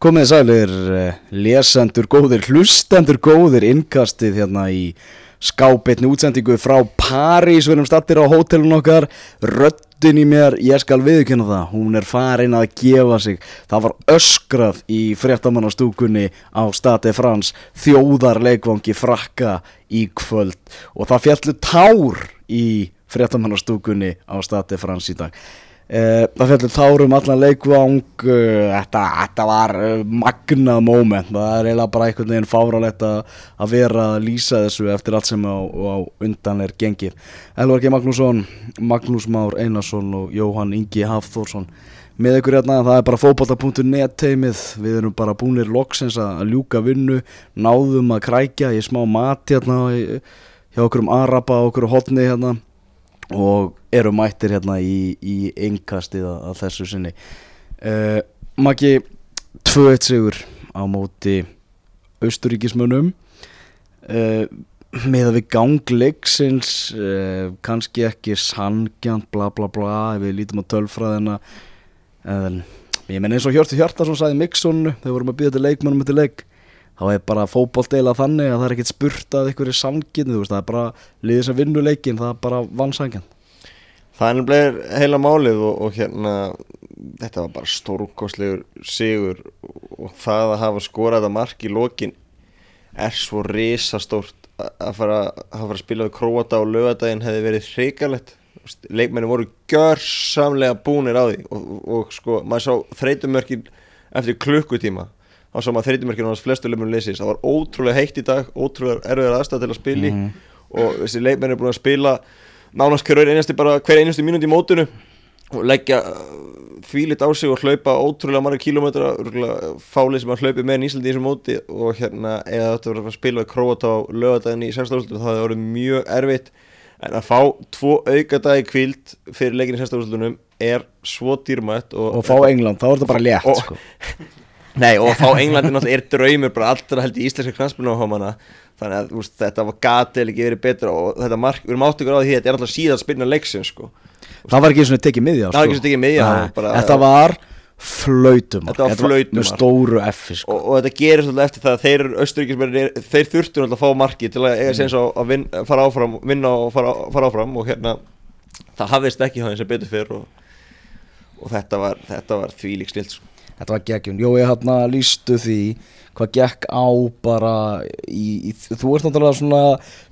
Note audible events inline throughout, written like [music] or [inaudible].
Komið sælir, eh, lesendur góðir, hlustendur góðir, innkastið hérna í skábetni útsendingu frá París, við erum stattir á hótelun okkar, röddin í mér, ég skal viðkynna það, hún er farin að gefa sig, það var öskrað í fréttamannastúkunni á Stade France, þjóðarleikvangi frakka í kvöld. Og það fjallu tár í fréttamannastúkunni á Stade France í dag. Uh, það fjallir tárum allan leikvang uh, þetta, þetta var uh, magnað moment. Það er eiginlega bara einhvern veginn fáralegt að vera að lýsa þessu eftir allt sem á, á undan er gengið. Elvar G. Magnússon, Magnús Már Einarsson og Jóhann Ingi Hafþórsson með ykkur hérna, það er bara fókbalta.net teimið, við erum bara búinir loksins að ljúka vinnu, náðum að krækja í smá mat hérna hjá okkur um Araba og okkur hodni hérna. Og eru mættir hérna í, í engkastið að þessu sinni. Uh, Maggi 2-1 sigur á móti austuríkismönnum uh, með að við gangleiksins uh, kannski ekki sangjant bla bla bla ef við lítum á tölfræðina. En ég menn eins og Hjörtur Hjartarsson sagði Mikssonu þegar vorum að býða til leikmennum til leik þá er bara fókbólt eila þannig að það er ekkert spurt að ykkur er sangin það er bara liðið sem vinnuleikin það er bara vannsangjan Það er nefnilega heila málið og, og hérna þetta var bara stórkostlegur sigur og það að hafa skorað að mark í lokin er svo risastórt að fara að fara að spila við Króata og lögadaginn hefði verið hrikalett leikmenni voru görsamlega búnir á því og, og, sko maður sá þreytumörkin eftir klukkutíma. Þá sá maður þreytumörkin á hans flestu leikmennu leysins það var ótrúlega heitt í dag, ótrúlega erfiðar aðstæð til að spila í mm -hmm. og þessi leikmenni er búin að spila nánast hver einusti bara hver einusti mínúti í mótunu og leggja fílit á sig og hlaupa ótrúlega marga kílometra fálið sem að hlaupi með nýsildi í þessu móti og hérna eða þetta verður að spila Króata á lögadaginn í 16. úrslutum það hefur verið mjög erfitt en að fá tvo augadagi kvild fyrir leikin í 16. úrslutunum er svo dýrmætt og, og fá England, þá er þetta bara létt og, sko. [laughs] Nei og að fá Englandi náttúrulega er draumur bara allra held í íslenska homana þannig að úst, þetta var gati eða ekki verið betra og þetta mark, við erum áttugur á því þetta er alltaf síðan spilna leiksin sko. það var ekki eins og tekið miðja það var ekki eins og tekið miðja þetta var flautum þetta var flautum með stóru F sko. og, og þetta gerir svolítið eftir það þeir austuríkismennir, þeir þurftu alltaf að fá marki til að eiga séns á að vin, fara áfram vinna og fara, fara áfram og hérna það hafðist ekki eins og betur fyrr og, og þetta var, var því lík snilt sko. Þetta var geggjum, jó ég hérna lístu því hvað gekk á bara í, í, þú ert náttúrulega svona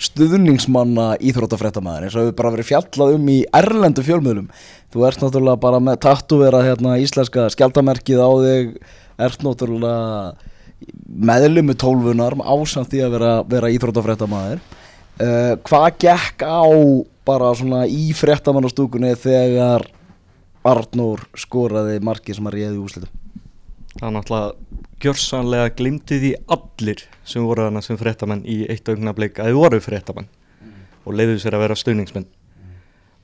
stuðningsmanna íþróttafrættamæður eins og hefur bara verið fjallað um í erlendu fjölmiðlum. Þú ert náttúrulega bara með tattuvera hérna íslenska skjaldamerkið á þig ert náttúrulega meðlumu tólfunar ásamt því að vera, vera íþróttafrættamæður uh, hvað gekk á bara svona í frættamannastúkunni þegar Arnór skoraði markið sem að réði úslitum það er náttúrulega gjörsanlega glimtið í allir sem voru þarna sem fréttamenn í eitt augnablik að þið voru fréttamenn mm. og leiðuð sér að vera stöðningsmenn mm.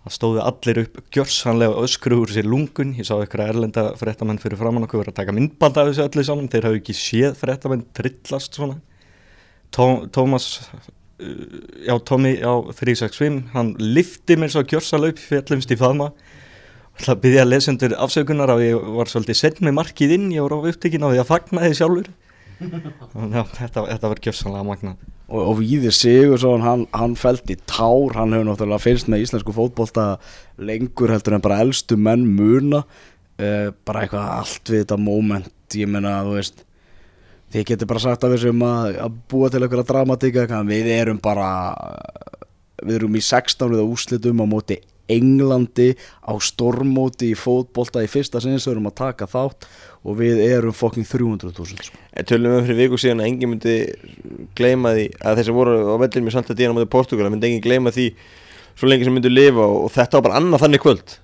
það stóðu allir upp gjörsanlega öskru úr sér lungun ég sá eitthvað erlenda fréttamenn fyrir framann okkur verið að taka myndband af þessu allir saman þeir hafi ekki séð fréttamenn trillast svona Tó, Tómas uh, já Tómi á 365 hann lifti mér svo gjörsanlega upp fjallumst í faðma Það byrði að lesendur afsökunar að ég var svolítið sett með markið inn, ég voru á upptökin á því að fagna þið sjálfur. [laughs] Þannig að þetta, þetta var gjöfsanlega magnað. Og, og Víðir Sigursson, hann, hann fælt í tár, hann hefur náttúrulega fyrst með íslensku fótbolta lengur heldur en bara eldstu menn muna. Uh, bara eitthvað allt við þetta moment, ég menna að þú veist, þið getur bara sagt af þessum að, að búa til eitthvað dramatíka, við erum bara, við erum í 16. úslitum á móti Englandi á stormóti í fótbolta í fyrsta sinns við erum að taka þátt og við erum fokking 300.000 sko. Tölum við fyrir viku síðan að engin myndi gleyma því að þessi voru á vellin með Santa Díana motið Portugal myndi engin gleyma því svo lengi sem myndi lifa og þetta var bara annað þannig kvöld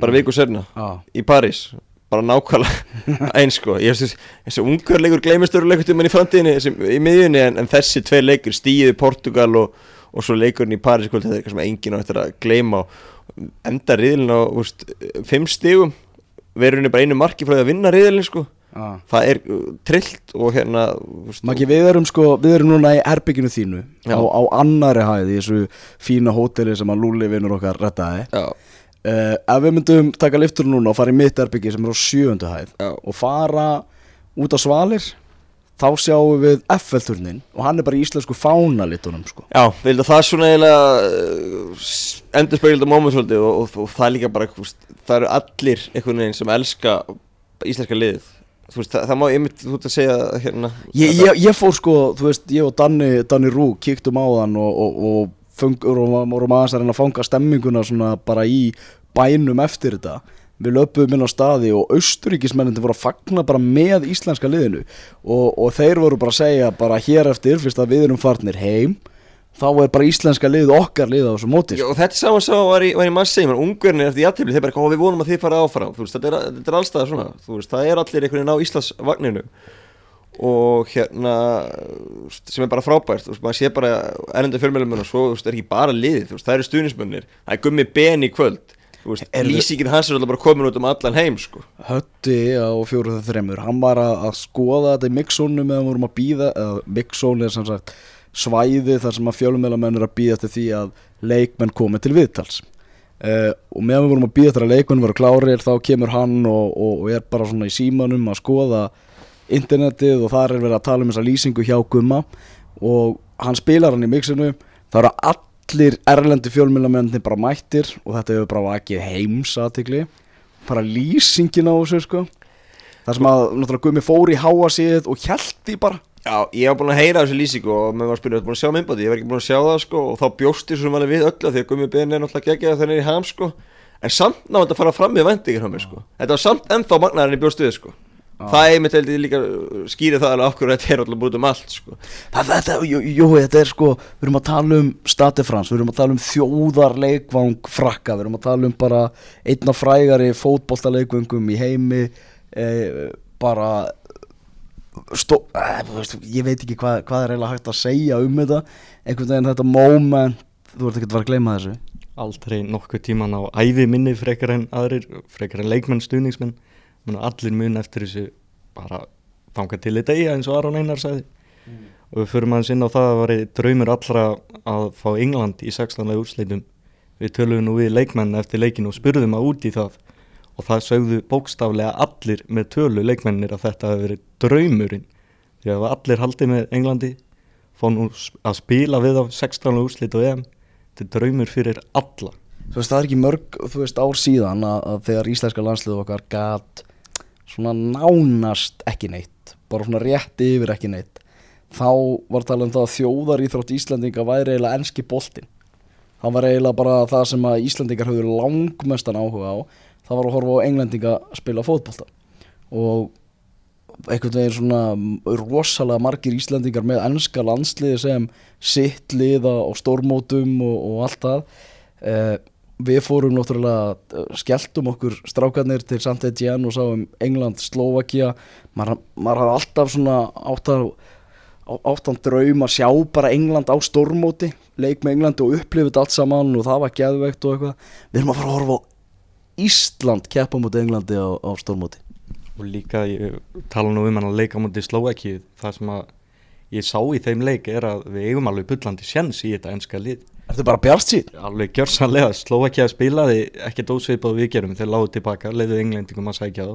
bara mm. viku sérna ah. í París bara nákvæmlega [laughs] eins sko þessi ungarleikur gleymistöru leikurtum í framtíðinni í miðjunni en, en þessi tvei leikur stíði Portugal og, og svo leikurinn í París kvöld þetta er eitthvað sem engin á eftir að gleyma og enda riðilin á úst, fimm stígum verður henni bara einu marki frá því að vinna riðilin sko ah. það er uh, trillt og hérna Maki við erum sko, við erum núna í herbygginu þínu á, á annari hæði þessu fína hóteli sem að Lúli vinnur okkar rettaði uh, ef við myndum taka liftur núna og fara í mitt herbyggi sem er á sjöndu hæð Já. og fara út á svalir þá sjáum við FL-turnin og hann er bara í íslensku fánalitunum sko. Já, það er svona eiginlega uh, endur speilda móment og, og, og það er líka bara, veist, það eru allir einhvern veginn sem elska íslenska liðið. Veist, það, það má einmitt, þú veist að segja hérna. Ég, ég, ég fór sko, þú veist, ég og Danni, Danni Rú kíktum á þann og, og, og, fungur, og vorum aðeins að reyna að fanga stemminguna svona bara í bænum eftir þetta við löpum inn á staði og austuríkismennin voru að fagna bara með íslenska liðinu. Og, og þeir voru bara að segja bara hér eftir, fyrst að við erum farnir heim þá er bara íslenska lið okkar lið á þessu móti. Já, og þetta saman sá var í, var í massi ungverðinni eftir jættibli, þeir bara, hvað við vonum að þið fara áfram. Veist, þetta er, þetta er allstað svona veist, það er allir einhvern veginn á Íslandsvagninu. Og hérna sem er bara frábært, veist, maður sé bara ennenda fjölmjölum og svo, er ekki bara veist, það eru stuðnismönnir, það er gummi ben í kvöld lýsingin hans er alltaf bara komin út um allan heim, sko. Hötti á fjóruð þreymur hann var að, að skoða þetta í mixónu meðan við vorum að býða mixónu er sem sagt svæði þar sem að fjölumælamenn er að býða til því að leikmenn komi til viðtals. Uh, og meðan við vorum að býða til að leikmenn voru klárir þá kemur hann og, og, og er bara svona í símanum að skoða internetið og þar er verið að tala um þessa lýsingu hjá Gumma. Og hann spilar hann í mixinu það eru allir erlendi fjölmælamenni bara mættir og þetta hefur bara vakið heimsatikli bara lýsingin á þessu sko. Það sem að náttúrulega Gumi fór í háa síð og því bara. Já, ég hef búin að heyra þessu lýsingu og mér var að spyrja, þú búin að sjá myndbátti, ég var ekki búin að sjá það sko og þá bjósti svo alveg við öllu því að Gummi Ben er náttúrulega geggjað hann er í ham sko. En samt að fara fram með vendingar hjá mér sko. Þetta var samt ennþá magnar en ég bjóst við sko það er mitt heldur líka skýrið það alveg af hverju þetta er alltaf búin um allt sko. Það, þetta, jú, jú, þetta er sko við erum að tala um Stati Frans, við erum að tala um þjóðarleikvang frakka við erum að tala um bara einna frægari fótboltaleikvangum í heimi eh, bara stó, eh, þú veist, ég veit ekki hvað, hvað er eiginlega hægt að segja um þetta einhvern veginn þetta moment þú ert ekki að vera að gleyma þessu. Aldrei nokkuð tíman á ævi minni frekar en aðrir, frekar en leikmenn stuðningsmenn allir mun eftir þessu bara þanga til í degi eins og Aron Einar sagði. Og við förum aðeins inn á það að var draumur allra að fá England í 16. úrsleitum við töluðum nú við leikmenn eftir leikin og spurðum að út í það. Og það sögðu bókstaflega allir með tölu leikmennir að þetta hefur verið draumurinn. Því að allir haldið með Englandi fá nú að spila við á 16. úrslit og EM. Þetta er draumur fyrir alla. Þú veist það er ekki mörg þú veist ár síðan að, að þegar íslenska landslið okkar gat svona nánast ekki neitt bara svona rétt yfir ekki neitt þá var talað um það að þjóðar íþrótt Íslandinga væri eiginlega enski boltinn. Það var eiginlega bara það sem að Íslandingar höfðu langmestan áhuga á það var að horfa á englendinga að spila fótbolta. Og einhvern veginn svona rosalega margir Íslandingar með ennska landsliði sem sitt liða á stórmótum og, og allt það eh, við fórum náttúrulega eh, skelltum okkur strákarnir til St. Etienne og sáum England, Slovakia. Maður, maður hafði alltaf svona áttan áttan draum að sjá bara England á stórmóti leik með England og upplifið þetta allt saman og það var geðveikt og eitthvað. Við erum að fara að horfa á Ísland keppa mútið Englandi á, á stórmóti. Og líka ég tala nú um hann að leika mútið Slovaki það sem að ég sá í þeim leik er að við eigum alveg bullandi sjens í þetta enska lið Er þetta bara bjart síðan? alveg gjörsanlega, Slovakia spilaði ekkert ósveipað við gerum, þeir lágu tilbaka leiðu englendingum að sækja þá.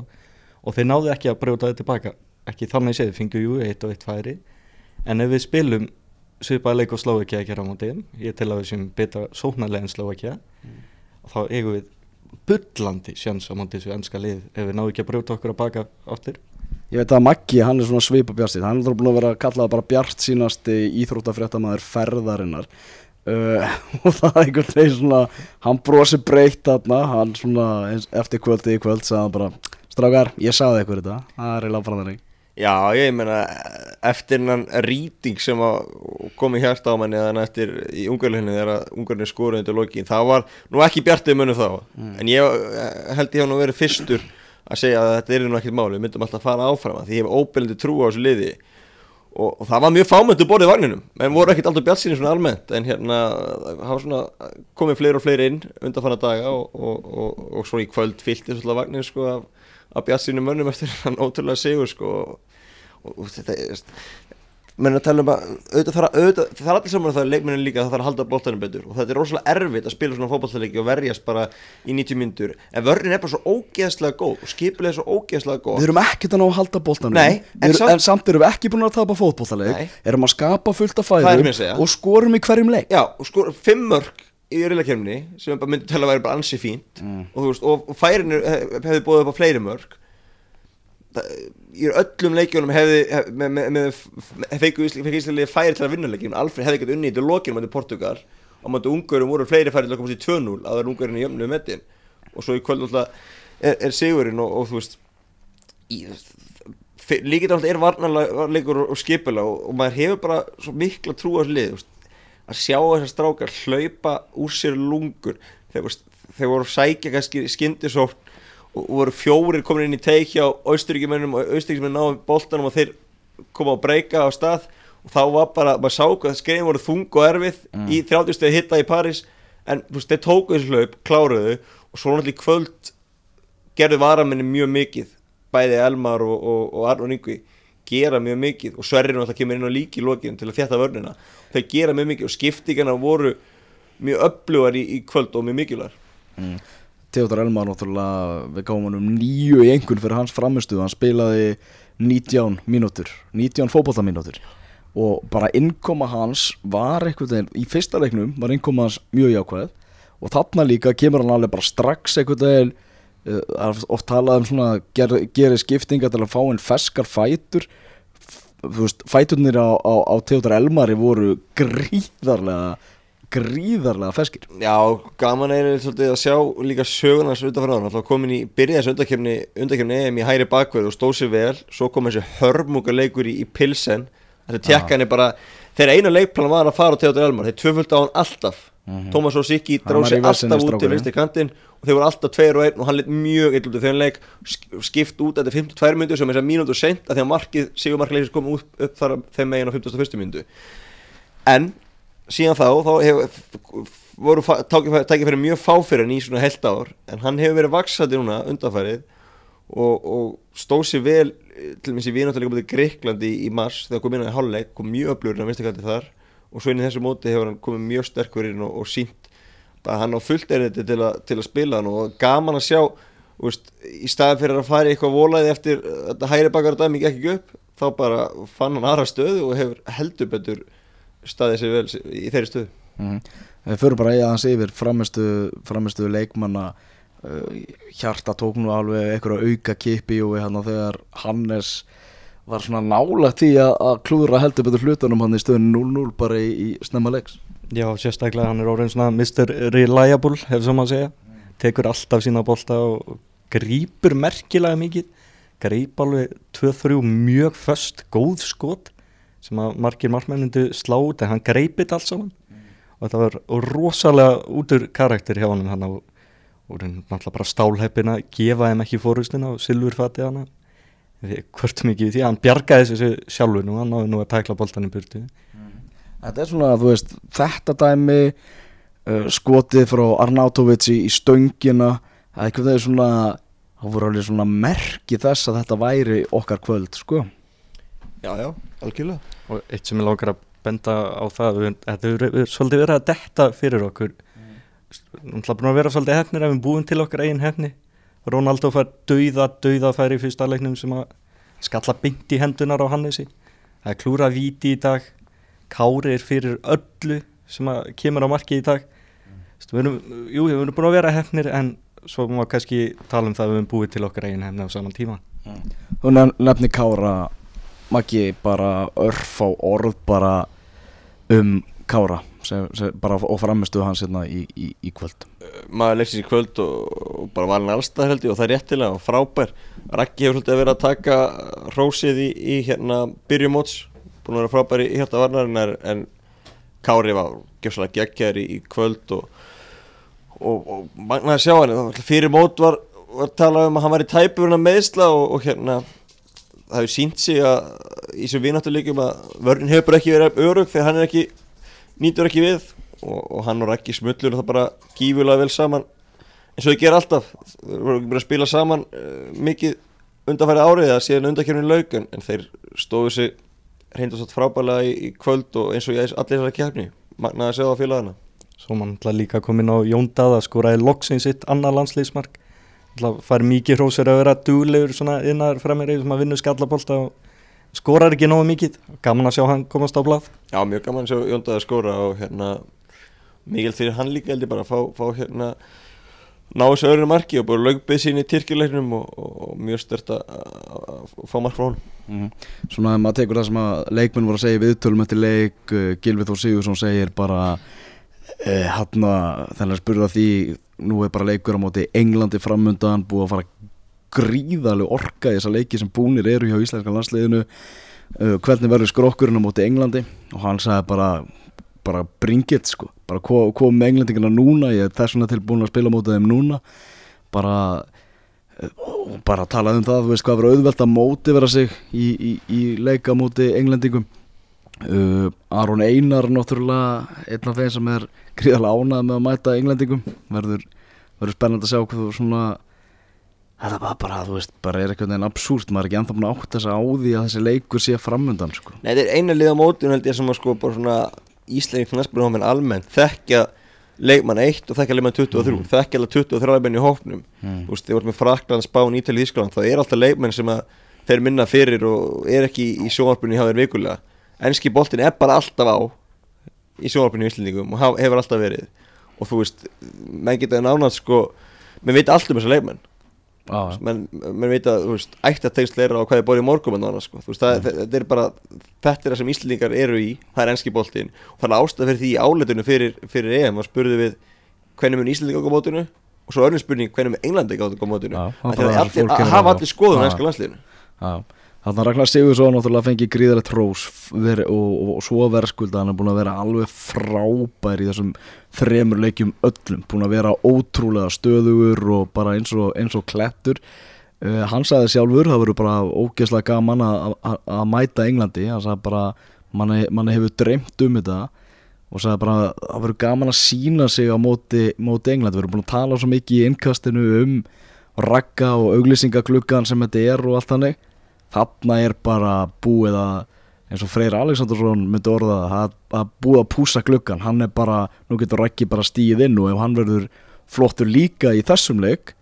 Og þeir náðu ekki að brjóta þetta tilbaka. Ekki þannig séð, fengu jú eitt og eitt færi. En ef við spilum svipaði leik og Slovakia að gera á mótið ég tel að við sem betra sóknarlega en Slovakia þá eigum við bullandi sjans á mótið þessu enska lið ef við náðu ekki að brjóta okkur að baka áttir Ég veit að Maggi, hann er svona svipa bjart síðan hann er búin að vera að kalla það bara bjart sínasti íþróttafréttamaður ferðarinnar uh, [laughs] og það er einhvern veginn svona hann brosi breytt þarna hann svona eftir kvöldi í kvöld sagði hann bara, strákar, ég sagði ykkur þetta. Það er eiginlega bara þannig. Já, ég meina, eftir hennan rýting sem að kom í hjarta á manni eða eftir í ungarleginni þegar að ungarleginni skoruði undir lokin, það var nú ekki bjartið munum þá, en ég eh, held ég hef nú verið fyrstur að segja að þetta er nú ekkert máli, við myndum alltaf að fara áfram af því ég hef óbyrlandi trú á þessu liði og, og það var mjög fámöndu borðið vagninum. En voru ekkert alltaf bjart síni svona almennt en hérna, var svona komið fleiri og fleiri inn undanfanna daga og, og, og, og svo í kvöld fyllti svolítið vagnin sko af, af bjart sínum mönnum eftir [laughs] hann ótrúlega sigur sko og þetta er menn að tala um að auðvitað þarf, auðvitað, það er allir saman að það er leikmennin líka það þarf að halda boltanum betur. Og þetta er rosalega erfitt að spila svona fótballtaleiki og verjast bara í 90 myndur en vörðin er bara svo ógeðslega góð og skipilega svo ógeðslega góð Við erum ekkert að ná að halda boltanum. Nei, en samt- en samt erum við ekki búin að tapa fótbollaleik Erum að skapa fullt af segja. Og skorum í hverjum leik. Já, og sko, fimm mörg í riðlakefni sem myndi tala að væri bara ansi fínt. Og, þú veist, og, og færin hefði búið upp á fleiri mörg í öllum leikjónum hefði hef, með, með, með, feiku ísliðlega færi til að vinna leikjum Alfred hefði ekkert unni í lokinu mæti Portugal. Og mæti ungurum voru fleiri færi til að komast í 2-0 að það er ungurinn í jöfnu metin. Og svo í kvöld alltaf er, er sigurinn og, og þú veist líkið alltaf er varnarleikur og, skipula og, og maður hefur bara svo mikla trú á þessu lið að sjá þessar strákar hlaupa úr sér lungur þegar, voru sækja kannski skyndisótt og voru fjórir komin inn í teik hjá austuríkjumennum og austuríkjumenn náðu boltanum og þeir koma að breyka á stað. Og þá var bara, maður sá hvað skrein voru þung og erfið í 30 stegi hitta í París. En þú veist, þeir tóku þessu hlaup, kláruðu og svo náttúrulega í kvöld gerðu varamenni mjög mikið. Bæði Elmar og, og, og Arnur Ingvi gera mjög mikið og Sverrir náttúrulega kemur inn á líki í lokin til að þjætta vörnina. Þeir gera mjög mikið og skiptingarna voru mjög öflugar í, í kvöld og mjög mikilvægar Theodor Elmar náttúrulega Við gáum hann um nýju í einhvern fyrir hans framistuð Hann spilaði 19 mínútur 19 fótbollamínútur Og bara innkoma hans var einhvern veginn Í fyrsta leiknum var innkoma hans mjög jákvæð. Og þarna líka kemur hann alveg bara strax einhvern veginn uh, Oft talað um svona ger, Gerir skiptinga til að fá einn ferskar fætur. Þú veist, fæturnir á, á, á Theodor Elmari voru gríðarlega Gríðarlega ferskir. Já, gaman er svolítið að sjá líka sögunars hann alltaf komin í byrja þessu undakefni undakefni EM í hæri bakverð og stóð sér vel. Svo kom þessi hörmuga leikur í, í Pilsen. Þessi tjekkan er bara þeirra eina leikplan var að fara á Theodor Elmar. Þeir tvöföldu á hann alltaf. Tómas og Sikki Hann dráð var í sér alltaf út til vinstri kantinn og þeir voru alltaf tveir og einn og hann lit mjög eitthvað út í þeirra leik. Sk- skipt út eftir 52 myndu sem er mínútu seint að því að markið, sigurmarkið kom út upp þar þeim megin á 51. myndu en síðan þá, þá hefur voru mjög fá fyrir hann í svona heilt ár en hann hefur verið vaksandi núna undanfærið og, og stóð sér vel til minnst í vináttalega búið Greiklandi í, mars þegar kom inn á í hálfleik kom mjög öflugur en vinstakandi þar og svo inn í þessu móti hefur hann komið mjög sterkur inn og, og sínt að hann á fullt erindi til, til að spila hann og gaman að sjá úst, í staði fyrir að fara eitthvað volaði eftir þetta hæri bakar dæmi ekki upp þá bara fann hann aðra stöðu og hefur heldur betur staðið sér vel í þeirri stöðu. Mm. Við förum bara að eiga hans yfir framistu, framistu leikmanna. Uh, Hjarta tók nú alveg einhverja auka kipi og hann þegar Hannes var svona nála því að, að klúðra heldur betur hlutunum hann í stöðun 0-0 bara í, í snemma leiks. Já, sérstaklega hann er orðin svona Mr. Reliable, hefur sem að segja. Tekur alltaf sína bolta og grípur merkilega mikið. Gríp alveg 2-3 mjög föst, góð skot sem að margir markmennindu slá út en hann greipit allt saman. Og þetta var rosalega út úr karakter hjá hann hann hann náttúrulega bara stálheppin að gefa þeim ekki fórhustina og silfurfati hann ekki við því hann bjargaði þessu sjálfur nú, hann náði nú að tækla boltan í burtu. Þetta er svona, þú veist, þetta dæmi uh, skotið frá Arnautovic í, í stöngina það er eitthvað þegar svona það voru alveg svona merki þess að þetta væri okkar kvöld, sko Já, já, algjörlega. Og eitt sem ég langar að benda á það við, þetta hefur verið- svolítið verið að detta fyrir okkur. Náttúrulega búin að vera svolítið hefnir ef við búum til okkar eigin hefni Ronaldo fær dauða, dauða færi í fyrsta leiknum sem að skalla beint í hendunar á Hannesi. Það er klúra víti í dag. Kári er fyrir öllu sem að kemur á marki í dag. Mm. við erum, jú, við erum búin að vera hefnir en svo má kannski tala um það að við erum búið til okkar eigin hefni á saman tíma. Þú nef, nefni Kára Maggi bara örf á orð bara um Kára sem, sem bara og framistuð hans hérna í, í, í kvöld. Maður leiksins í kvöld og, og bara valin allstað held ég og það er réttilega og frábær. Raggi hefur svolítið verið að taka rósið í, í hérna byrjumóts búin að vera frábær í hérna varnarinnar en Kári var gjössalega geggjær í, kvöld og, og, og að sjá hann. Fyrir mót var, var talað um að hann var í tæpurinn að meðsla og hérna það hefur sínt sig að í þessum vináttuleikum að vörðin hefur bara ekki verið örug þegar hann ekki nýtur ekki við og, og hann og Raggi smullur það bara gífulega vel saman. Eins og þau gera alltaf þau voru ekki bara að spila saman uh, mikið undanfæri árið eða síðan undankjörnin lauk en, þeir stóðu sig reyndast frábælega í, í kvöld og eins og ég allir þessari kefni magnaði að segja á félagana. Svo mann ætla líka komin á Jóndað að skoraði loksinn sitt annar landsliðsmark að fara mikið hrósir að vera duglegur svona innar fremir sem að vinna skallabólta og skorar ekki nógu mikið. Gaman að sjá hann komast á blað. Já, mjög gaman að sjá Jóndaði skóra og hérna mikil fyrir hann líka held ég bara að fá, fá hérna ná þessu öðru marki og bara lögbið sín í tyrkjuleiknum og, og, og mjög stört að að fá mark frá honum. Mhm. Svona ef maður tekur það sem að leikmenn voru að segja í viðtölum eftir leik uh, Gilvið Þór Sigursson segir bara uh, hann að þannig að spurða því nú er bara leikur á móti Englandi framundan búið að fara gríðaleg orka í þessa leiki sem búnir eru hjá íslenska landsliðinu. Uh, hvernig verður skrokkurinn á móti Englandi? Og hann sagði bara bara bringið sko, bara kom, kom englendingina núna, ég er þessuna tilbúin að spila mótið þeim núna. Bara og bara talað um það, þú veist hvað verður auðvelt að mótivera sig í, í, í leika móti englendingum uh, Aron Einar náttúrulega einn af þeim sem er gríðarlega ánað með að mæta englendingum verður, verður spennand að sjá hvað þú svona þetta var bara, þú veist, bara er eitthvað en absúrt, maður er ekki ennþá búin að átt þess að á því að þessi leikur sé framundan sko. Nei, þetta er eina lið á mótinu held ég sem að sko bara svona Íslengi knastbjörnhóminn almennt þekkja leikmann 1 og þekkja leikmann 23 Mhm. þekkja alveg 23 leikmann í hópnum Mm. þú veist, þið voru með Frakland, Spán, Ítali, Ískaland það er alltaf leikmenn sem að þeir minna fyrir og er ekki í, í sjónvarpunni hjá þeir vikulega enski boltin er bara alltaf á í sjónvarpunni í Íslandingum og hefur alltaf verið. Og þú veist, menn geta nánast sko, menn veit allt um þessa leikmenn. Ah, menn, menn veit að, þú veist, ættatengsl er á hvað er borðið morgum en annars, sko, þú veist, það, þetta er bara þetta er það sem Íslandingar eru í það er enski boltin og það er ástæð fyrir því áleitinu fyrir, fyrir EM og spurðu við hvernig mun Íslandingar á mótinu og svo önnum spurning hvernig mun Englandi á mótinu. Af það bara að það er hafa allir Já. enska landsliðinu. Já, þannig að Ragnar Sigursson náttúrulega fengi gríðarlega trós veri, og, og, og svo verðskulda hann er búin að vera alveg frábær í þessum þremur leikjum öllum búin að vera ótrúlega stöðugur og bara eins og, eins og klettur. Uh, hann sagði sjálfur, það verður bara ógeðslega gaman að- mæta Englandi hann sagði bara, manni, manni hefur dreymt um þetta og sagði bara að það verður gaman að sína sig á móti, móti Englandi, við erum búin að tala svo mikið í innkastinu um ragga og auglýsingagluggan sem þetta er og allt þannig þarna er bara búið að eins og Freyr Alexandersson myndi orða að, að búið að púsa gluggan hann er bara, nú getur Raggi bara stíð inn og ef hann verður flottur líka í þessum leik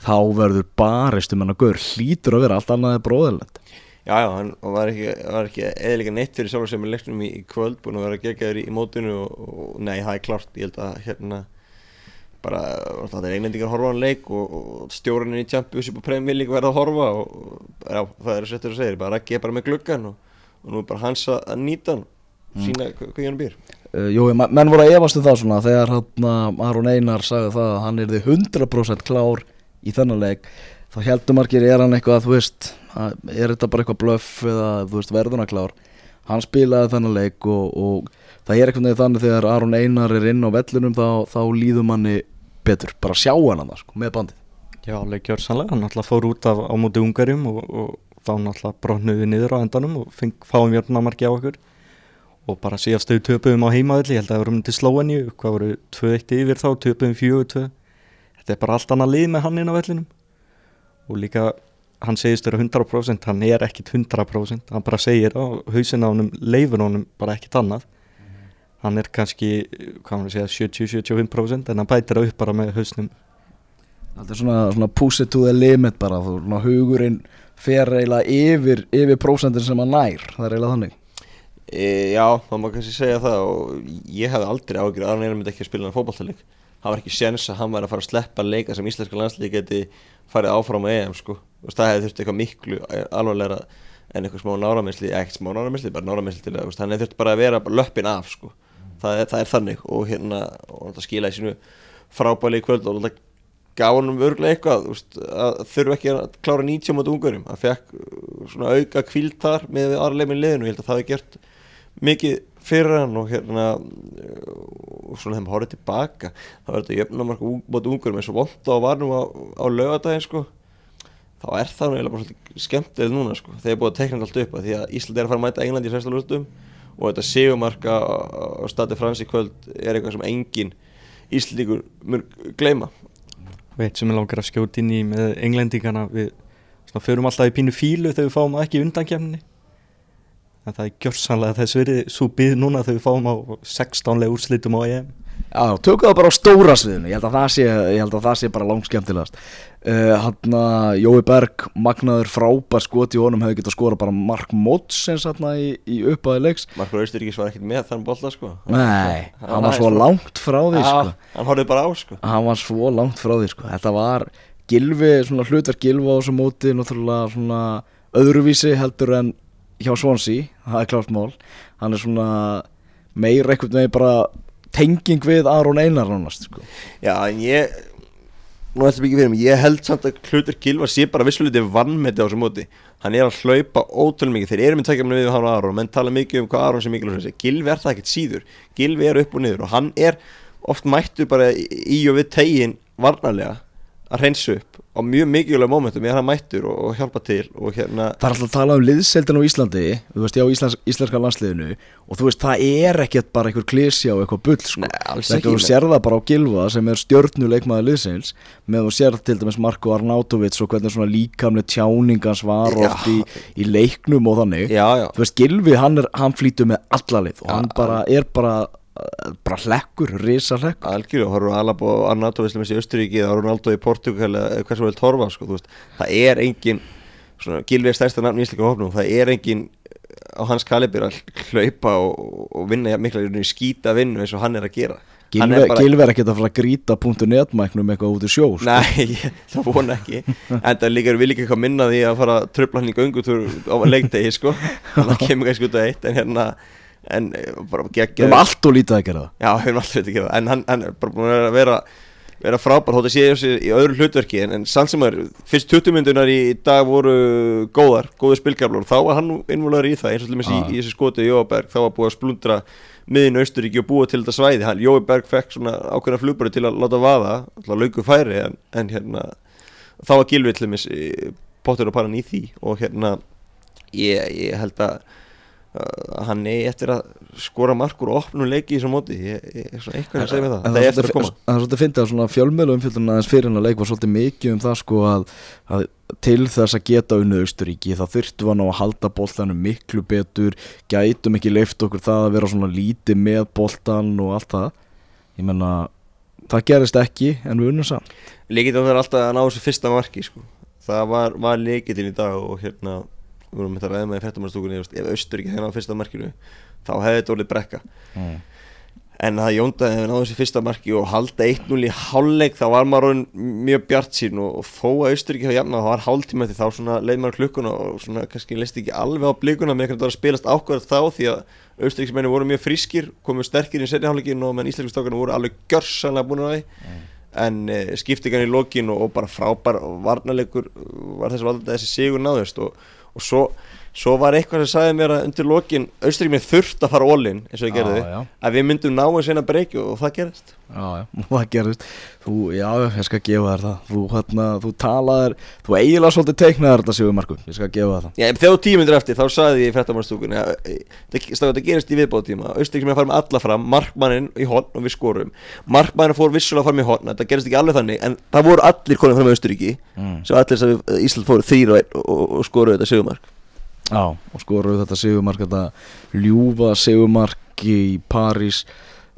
þá verður barist um hann að gaur hlýtur að vera allt annað er bróðilegt Já, já, hann var ekki, ekki eða neitt fyrir sjálfur sem er leiknum í, kvöld búin að vera geggjæður í, í mótinu og, og nei, það er klart, ég held að hérna bara, það er einlendingar að horfa á hann leik og, og stjórnin í Champions upp á Premier League verða að horfa og, og já, það er settur að segja, bara ekki bara með gluggan og, og nú er bara hans að, að nýta hann sína mm. hvað hann býr uh, Jú, menn voru að efast um það svona þegar hann Aron Einar sagði það að hann er 100% klár í þennan leik þá heldur margir er hann eitthvað þú veist, er þetta bara eitthvað blöff eða þú veist verðuna klár hann spilaði þennan leik og, og það er eitthvað þannig þegar Aron Einar er inn á vellunum þá, þá líður manni betur, bara sjá hann hann sko, með bandið. Já, alveg gjörsanlega, hann náttúrulega fór út af, á móti ungarjum og, og þá náttúrulega brotnuði niður á endanum og feng, fáum jörnumarki á okkur. Og bara síðast þau töpuðum á heimaðalli, ég held að það voru myndið Slóaníu, hvað voru 2-1 yfir þá, töpuðum 4-2 þetta er bara allt annað lið með hann inn á vellinum. Og líka hann segist vera 100% hann er ekkit 100% hann bara segir á hausinn á honum leifur honum bara ekkit annað hann er kannski, hvað hann segja 70-75% en hann bætir það upp bara með hausnum. Þetta er svona, svona push it to the limit bara þú, svona hugurinn fer eiginlega yfir, yfir prósentin sem hann nær það er eiginlega þannig. E, Já, það má kannski segja það og ég hefði aldrei ágjur að Aron Einar myndi ekki að spila hann fótballtaleik það var ekki séns að hann væri að fara að sleppa leika sem íslenska landslík geti farið áfram á EM sko, og það hefði þurft eitthvað miklu alvarlegra en eitthvað smá náramisli, ekkert smá náramisli, bara náramisli til það, hann hefði þurft bara að vera löppin af sko, það er, það er þannig og hérna, og hann skila í sínu frábæli í kvöld og hann gaf hann örglega eitthvað, veist, að þurfu ekki að klára 90 mot ungurum, hann fekk svona auka kvíld þar með aðra leimin liðinu, ég held að það hefði gert mikið fyrir hann og hérna uh, og svona þeim horfið tilbaka þá er þetta jöfnumark mot ungurum eins og vond á varnum á, á lögadaginn sko. Þá er það eiginlega bara svolítið skemmtileg núna sko. Þegar búið að tekna allt upp að því að Ísland er að fara að mæta Englandi í sérsta lústum og þetta segumarka á stati frans í kvöld er eitthvað sem engin Íslandíkur mörg gleyma. Veit sem ég langar að skjóta inn í með englendingana við svona, förum alltaf í pínu fílu þegar við fáum ekki undankjæmni en það er gjörsanlega þess verið svo byggð núna þegar við fáum á 16 leið úrslitum á EM Já, tökum það bara á stóra sviðinu. Ég held að það sé, að það sé bara langt skemmtilegast uh, Hann að Jói Berg Magnaður frábær skot í honum hefði getað skora bara Mark Mótsens hann í, í uppæði leiks. Markur Austuríkis var ekkert með þann bolta sko. Nei, Hann hann var svo langt frá því Já, sko. hann horfði bara á sko. Hann var svo langt frá því sko. Þetta var Gilvi, svona hlutverk Gilva á þessu móti Náttúrulega svona öðruvísi heldur en hjá Swansea. Það er klart mál. Hann er svona meir eitthvað með bara tenging við Aron Einar nánast sko. Já, en ég Nú ætlum ekki fyrir mig, ég held samt að Hlutur Gilva sé bara vissuleiti vannmeti á þessu móti. Hann er að hlaupa ótrúlega mikið. Þeir eru með tækjumni við hann og Aron Menn tala mikið um hvað Aron sé mikilvæg Gilvi er það ekkert síður. Gilvi er upp og niður og hann er oft mættur bara í og við tegin varnarlega að hreinsa upp á mjög mikilvæg momentum er hann mættur og, og hjálpa til og hérna Það er alltaf að tala um liðseldin á Íslandi Þú veist, já, Íslands, íslenska landsliðinu Og þú veist, það er ekkert bara einhver klísja og eitthvað bull sko. Þegar þú sér það bara á Gilva sem er stjörnuleikmaður liðsins með þú sér til dæmis Marko Arnautovic og hvernig svona líkamlega tjáningans var oft í, í leiknum og þannig. Já, já, Þú veist, Gilvi, hann, er, hann flýtur með alla lið og hann bara er bara bara hlekkur, risa hlekkur algjörlega, horfum og Arnato Veslumis í Östuríki, þá Ronaldo í Portugal eða hvað sem vil torfa, sko, þú veist. Það er engin, svona, Gilvi er stærsta nafn í íslika hófnum, það er engin á hans kalibir að hlaupa og, og vinna mikla í skýta vinnu eins og hann er að gera. Hann Gilvi, er bara- Gilvi er ekkert að fara að grýta .net-mæknum eitthvað út í sjó sko. Nei, [laughs] það vona ekki. En það líka, við líka eitthvað minna því að fara að tröfla hann í göngutúr á leikdegi sko. [laughs] Það kemur kannski út að eitt En hérna, en eh, bara Við geggja erum allt og lítið að gera. Það Já, við erum alltaf veit að gera. Það En hann, hann er bara búin að vera, vera frábær. Hótt að sé sér í öðru hlutverki En, en sann sem er, fyrst 20 myndunar í dag voru góðar Góður spilgaflur Þá var hann innvölaður í það Eins og til dæmis í, Já. í þessu skoti Jóaberg Þá var búið að splundra miðin Austuríki og búa til þetta svæði. Hann, Jóaberg fekk svona ákveðna flugbari til að láta vaða Alltaf lauku færi En, en hérna Þá var Gilvi til dæmis eh, pottur og paran í því. Og hérna Ég, ég held að hann eigi eftir að skora markur og opnum leiki í þessu móti. Ég, ég, einhvern veginn að segja með það. Það er eftir að koma. Það er svolítið að svona fjölmjölu umfjöldun aðeins fyrir hennar leik var svolítið mikið um það sko að, að til þess að geta unnið Austuríki þá þurftum við nú að halda boltanum miklu betur gætum ekki leift okkur það að vera svona lítið með boltan og allt það. Ég menna það gerist ekki en við unnum samt. Líkit að það er alltaf að ná þessu fyrsta marki sko. það var, var við vorum það ræðum með í fættamannstúkunni ef Austur ekki hefði náð fyrsta markinu þá hefði þetta orðið brekka. Mm. en það Jónda hefði náð þessu fyrsta marki og halda 1-0 í hálfleik þá var maður mjög bjart sín og, og þó að Austur ekki hefði jafnað þá var hálftíma eftir þá leið maður klukkuna og svona kannski leist ekki alveg á blikuna með veginn að spilast ákvæðast þá því að Austuríksmenni voru mjög frískir komið sterkir í að því. En e, skiptingan í lokin og, bara frábær varnarleikur var þess að valda þessi sigur náðust og, og svo, svo var eitthvað sem sagði mér að undir lokin Austuríkmenn þurft að fara ólinn eins og ég gerði Já, að við myndum ná að sena breyki og það gerist Já, já, [laughs] og það gerist þú, Já, ég skal gefa þér það. Þú, hérna, þú talaðir, þú eiginlega svolítið teiknaðir þetta Sigur Markun, ég skal gefa þér það. Já, þegar þú tímyndir eftir þá sagði ég í fréttamannstúkunni að e, það það gerist í viðbóðtíma Austuríkmenn fara með alla fram, markmannin í hotn og við skorum. Markmannin fór vissulega fram í hotn þrýr og, skoruðu þetta sigumark Já, og skoruðu þetta Sigurmark þetta ljúfa Sigurmark í París.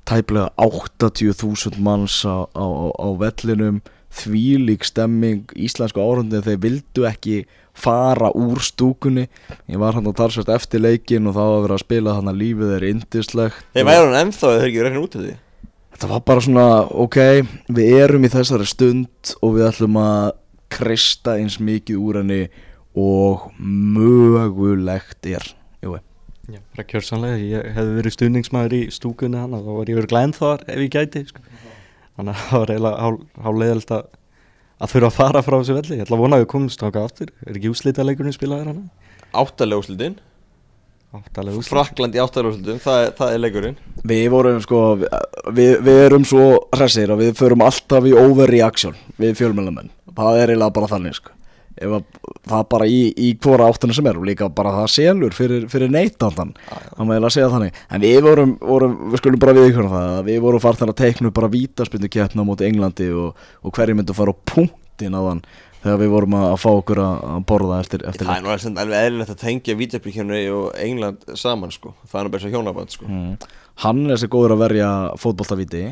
Tæplega 80.000 manns á, á, á vellinum. Þvílík stemming íslensku árundin þeir vildu ekki fara úr stúkunni. Ég var hann að talsvært eftir leikin og það var að vera að spila þannig að lífið er indislegt Þeir væri hann ennþá eða þeir ekki rekna út af því. Þetta var bara svona, ok, við erum í þessari stund og við ætlum að kreista eins mikið úr henni og mögulegt er. Jú, Já, bara kjörsanlega, ég hefði verið stuðningsmaður í stúkunni hann þá var ég verið glæn þar ef ég gæti sko. þannig að það var eiginlega háleiðilt að, að þurfa að fara frá þessu velli. Ég ætla að vona að við komumst ákvað aftur. Er ekki úslita leikurinn spilaður hann Áttalega úrslitin. Áttalega úslit Frakland í áttalega úrslitin, það, er- það er leikurinn. Við vorum sko, við, við erum svo hressir að við förum alltaf í overreaction við fjölmjölamenn það er eiginlega bara þannig sko að, það bara í, í hvora áttuna sem er og líka bara það selur fyrir, fyrir þannig. En við vorum, vorum við skulum bara við ykkur það að við vorum farþar að teikna bara vítaspindu keppna móti Englandi og, og hverju myndu fara á punktin á þann þegar við vorum að, að fá okkur að, að borða eftir, eftir Það er nú alveg, eðlilegt að tengja Vítabríkjumni og England saman sko. Það er bara svo hjónaband sko. Mm. Hann er þessi góður að verja fótboltavíti.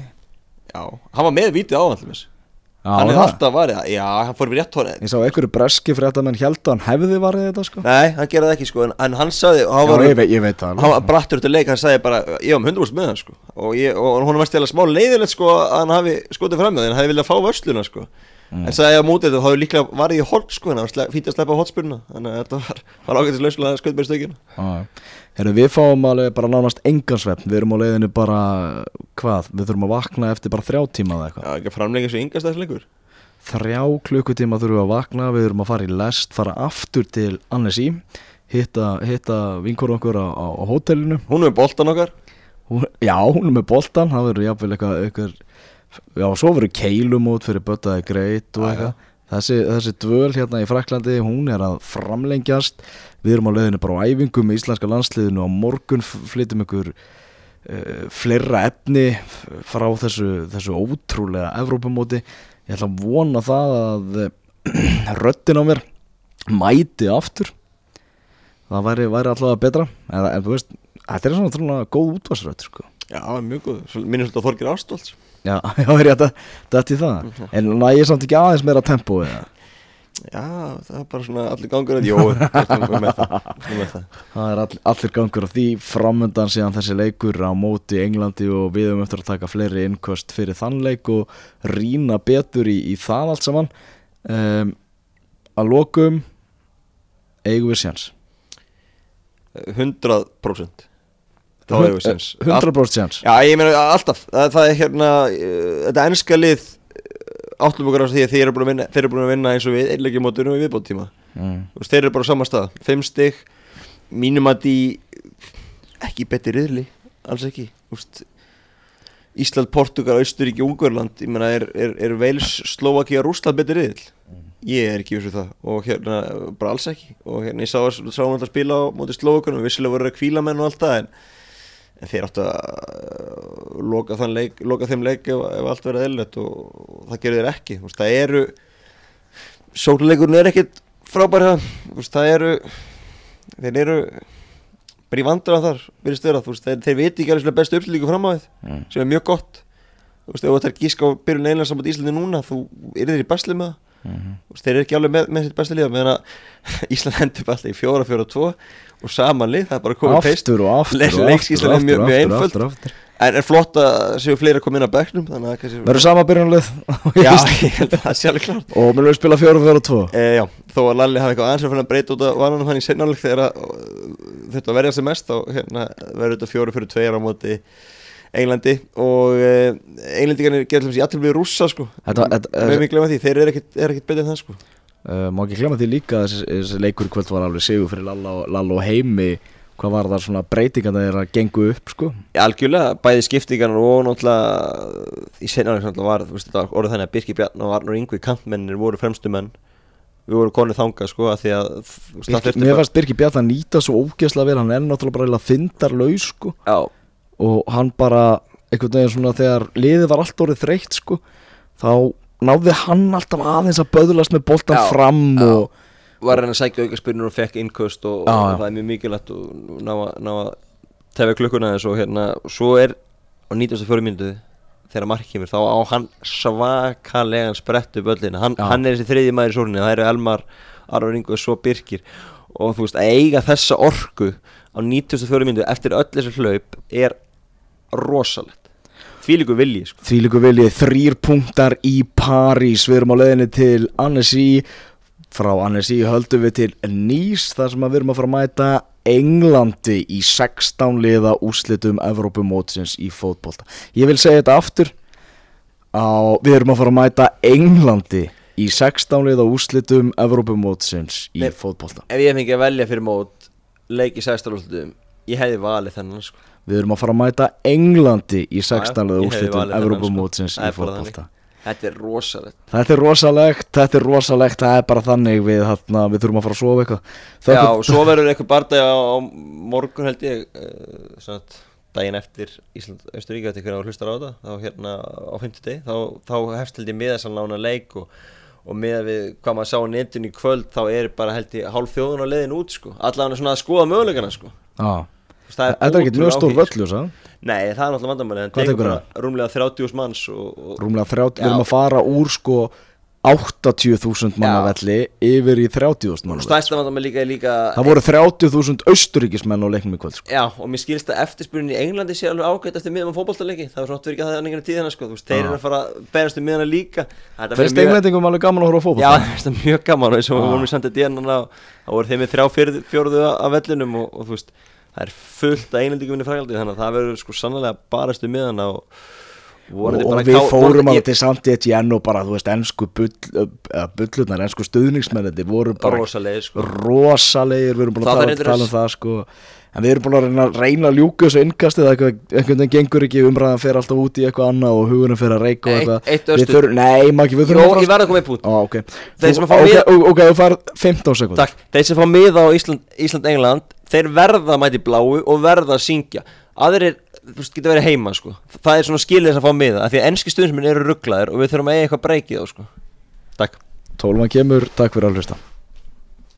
Já, hann var með vítið á hann Já, Hann er það. alltaf já, hann fór við rétt hóra Ég sá einhverju breski fréttamenn held að hann hefði varðið þetta sko. Nei, hann gerði það ekki sko En, en hann sagði, og hann Já, var, ég, veit, ég veit það hann var brattur til leik Hann sagði bara, ég var með 100% með hann sko. Og, ég, og hún var stjálega smá leiðilegt sko Að hann hafi skotið fram með því Hann hefði viljað fá vörsluna sko En sagði að mútið þetta, þá hefði líklega varið í hort sko En hann var fýtt að sleppa hotspurna Þannig að þetta var, [laughs] var ágættis lauslega að skauð með stökina. Herru, við fáum alveg bara nánast engansvefn Við erum á leiðinu bara, hvað, við þurfum að vakna eftir bara þrjá tíma eða eitthvað? Já, ekki að framlega svo yngastæðsleikur Þrjá klukkutíma þurfum við að vakna Við þurfum að fara í lest, fara aftur til Annesí Hitta, hitta vinkur okkur á, á, á hótelinu. Hún er með boltan okkar. Hún, Já, hún er með boltan Það verður eitthvað, eitthvað Já, svo verður keilumót fyrir böttaði greit og eitthvað Þessi, þessi dvöl hérna í Fraklandi, hún er að framlengjast Við erum á leiðinu bara á æfingu með íslenska landsliðinu og morgun f- flytjum ykkur uh, fleira efni frá þessu, þessu ótrúlega Evrópumóti. Ég ætla að vona það að uh, [clears throat] röddin á mér mæti aftur. Það væri, væri allavega betra. En, en þú veist, þetta er svona góð útvarsrödd, sko. Já, mjög góð, minnum svolítið að Þorgir Ástóls [laughs] Já, já, er ég að dætt í það. En næ ég samt ekki aðeins meira tempo eða? Já, það er bara svona allir gangur Jó, það, er er all, allir gangur á því. Framöndan síðan þessi leikur á móti Englandi og við höfum eftir að taka fleiri innkost fyrir þann leik og rýna betur í, í það allt saman. Um, að lokum eigum við sjans 100% Þá hefur við sens 100% sjans Já, ég meina alltaf, það, það er hérna uh, Þetta ennska lið Áttum okkur á því að þeir eru búin að vinna Þeir eru búin að vinna eins og við Einleikja mótunum í viðbót tíma mm. Þeir eru bara á sama stað. Fimm stig. Mínum að því Ekki betri riðli Alls ekki. Úst, Ísland, Portugal, Austuríki, Ungverland Ég meina, er, er, er Veils, Slovaki og Rúsland betri riðl Ég er ekki vissu það. Og hérna, bara alls ekki. Og hérna, ég sá, sá hann alltaf spila á móti Slovakunum Vissilega voru að kvíla menn og allt það En en þeir áttu að uh, loka, leik, loka þeim leik ef, ef allt verið eðlilegt og, og það gerir þeir ekki veist, það eru sóluleikurinn er ekkit frábær hjá þeim. Þú veist, það eru þeir eru bara í vandra þar vera, veist, þeir, þeir viti ekki alveg bestu uppslíku fram á þið Mm. sem er mjög gott ef þú ætlar að gíska á byrjun einlega saman Íslandi núna, þú er þeir í basli með það Mm Þú veist, þeir eru ekki alveg með, með sitt besta lið meðan að [laughs] Ísland hendur alltaf í fjóra, fjóra, tvo og saman lið, það er bara komið peist Aftur og aftur og aftur, og er aftur, mjög aftur, aftur, aftur. en er flott að séu fleiri að koma inn á kannski Verður sama byrjunlið [laughs] Já, ég held að það sé alveg klart. Og mér vil spila fjóra fjóra tvo? E, Já, þó að Lalli hafi eitthvað aðeins að finna að breyta út af vananum hann í seinnáleik þegar að þetta verja sig mest þá hérna, verður þetta fjóru fyrir tveir á móti Englandi og e, Englendingarnir gerðum sér allir við rússa sko. Þetta- þetta- Við mig glemma því, þeir eru ekkit, er ekkit betur en það sko. Uh, Má ekki glemma því líka að þessi, þessi leikur í kvöld var alveg sigur fyrir Lalla og, heimi. Hvað var það svona breytingan þegar að gengu upp sko? Algjörlega, bæði skiptingarnar og náttúrulega í náttúrulega var, þú veist, þetta var orðið þannig að Birki Bjarn og Arnur Yngvi kantmennir voru fremstu menn. Við vorum konið þangað sko að því að það Birki, Mér fannst Birki Bjarn að nýta svo ógeðslega vel Hann er náttúrulega bara eiginlega þindarlaus sko. Já, Og hann bara einhvern veginn svona þegar liðið var allt orðið þreytt sko Þá náði hann alltaf aðeins að böðlast með boltan Já, fram já. og var hann að sækja auka spyrnur og fekk innköst og, Já, og það er mjög mikilvægt og ná ná að tefja klukkuna þess og hérna svo er á 94 mínútu þegar mark kemur þá á hann svakalegan sprettu böllina. Hann, hann er þessi þriði maður í sórunni það eru Elmar, Arvar Ingo og svo Birkir. Og þú veist að eiga þessa orku á 94 mínútu eftir öll þessi hlaup er rosalegt. Því líku vilji sko. Því líku viljið þrýr punktar í París. Við erum á leiðinni til Annecy. Frá Annecy höldum við til Nice Þar sem við erum að fara að mæta Englandi í 16 liða úrslitum Evrópumótsins í fótbolta. Ég vil segja þetta aftur. Á, Við erum að fara að mæta Englandi í 16 liða úrslitum Evrópumótsins í fótbolta. ef ég fengi að velja fyrir mót leik í 16 úrslutum ég hefði valið þennan sko. Við erum að fara að mæta Englandi í 16 liða ég hefði úrslitum valið þennan, Evrópumótsins sko. Það í fótbolta. Þetta er rosalegt. Þetta er rosalegt, þetta er rosalegt, það er bara þannig við, þarna, við þurfum að fara að sofa eitthvað. Já, og svo verður eitthvað bardagi á, á morgun held ég uh, daginn eftir Ísland Östuríka til hvernig að hlustar á þetta þá hérna á 50 deg þá, þá hefst held ég miðasanlána leik og, og með við hvað maður sá á netinu í kvöld þá er bara held ég hálf þjóðun á leiðin út sko. Allavega svona að skoða möguleikana sko. Já, Þú það er ekkert mjög stór völlur, sko. Nei, það er náttúrulega vandamæli Hvað tekur Rúmlega 30.000 manns og, og Rúmlega 30, við erum að fara úr sko 80.000 manna velli yfir í 30.000 manna velli stærsta vandamæli líka er líka Það voru 30.000 austuríkismenn á leiknum í kvöld sko. Já, og mér skilst að eftirspurnin í Englandi sé alveg ágætt eftir miðan fótboltaleiki. Það er svona aftur ekki að það er einhvern tíðina sko. Þú veist, þeir eru að fara að berast um miðana líka. Mjög- englendingum alveg gaman að horfa á fótboll? Já, [laughs] það er mjög gaman. Og eins og við vorum í sandið dýrnana þá voru þeim með þrjá fjörðu af vellinum og, og þú veist, það er fullt að einlendingum í frægaldi þannig að það verður sko sannlega barastu miðan og og, og við fórum alveg til samt í enn og bara, þú veist, ennsku bull, bullurnar, ennsku stuðningsmennir voru bara rosalegir sko. rosalegir, við erum búin að tala, um það sko en við erum búin að reyna, reyna að ljúka þessu innkastið eitthvað, einhvern veginn gengur ekki umræðan fer alltaf út í eitthvað annað og hugurinn fer að reyka og Eitt- eitthvað. eitt Við örstuð. þurfum- Nei, Maggi, við Jó, þurfum ég verð að koma í pút Ó, ok, Þeir sem fá ok, miða- ok, þú fær 15 sekund Takk, þeir sem fá miða á Ísland, Ísland þeir verða að mæti bláu og verða að syngja. Aðrir þú veist, geta verið heima sko. Það er svona skilið þess að fá miða af því að enski stuðnismenn eru rugglaðir og við þurfum að eiga eitthvað breykið á sko. Kemur, takk fyrir að hlusta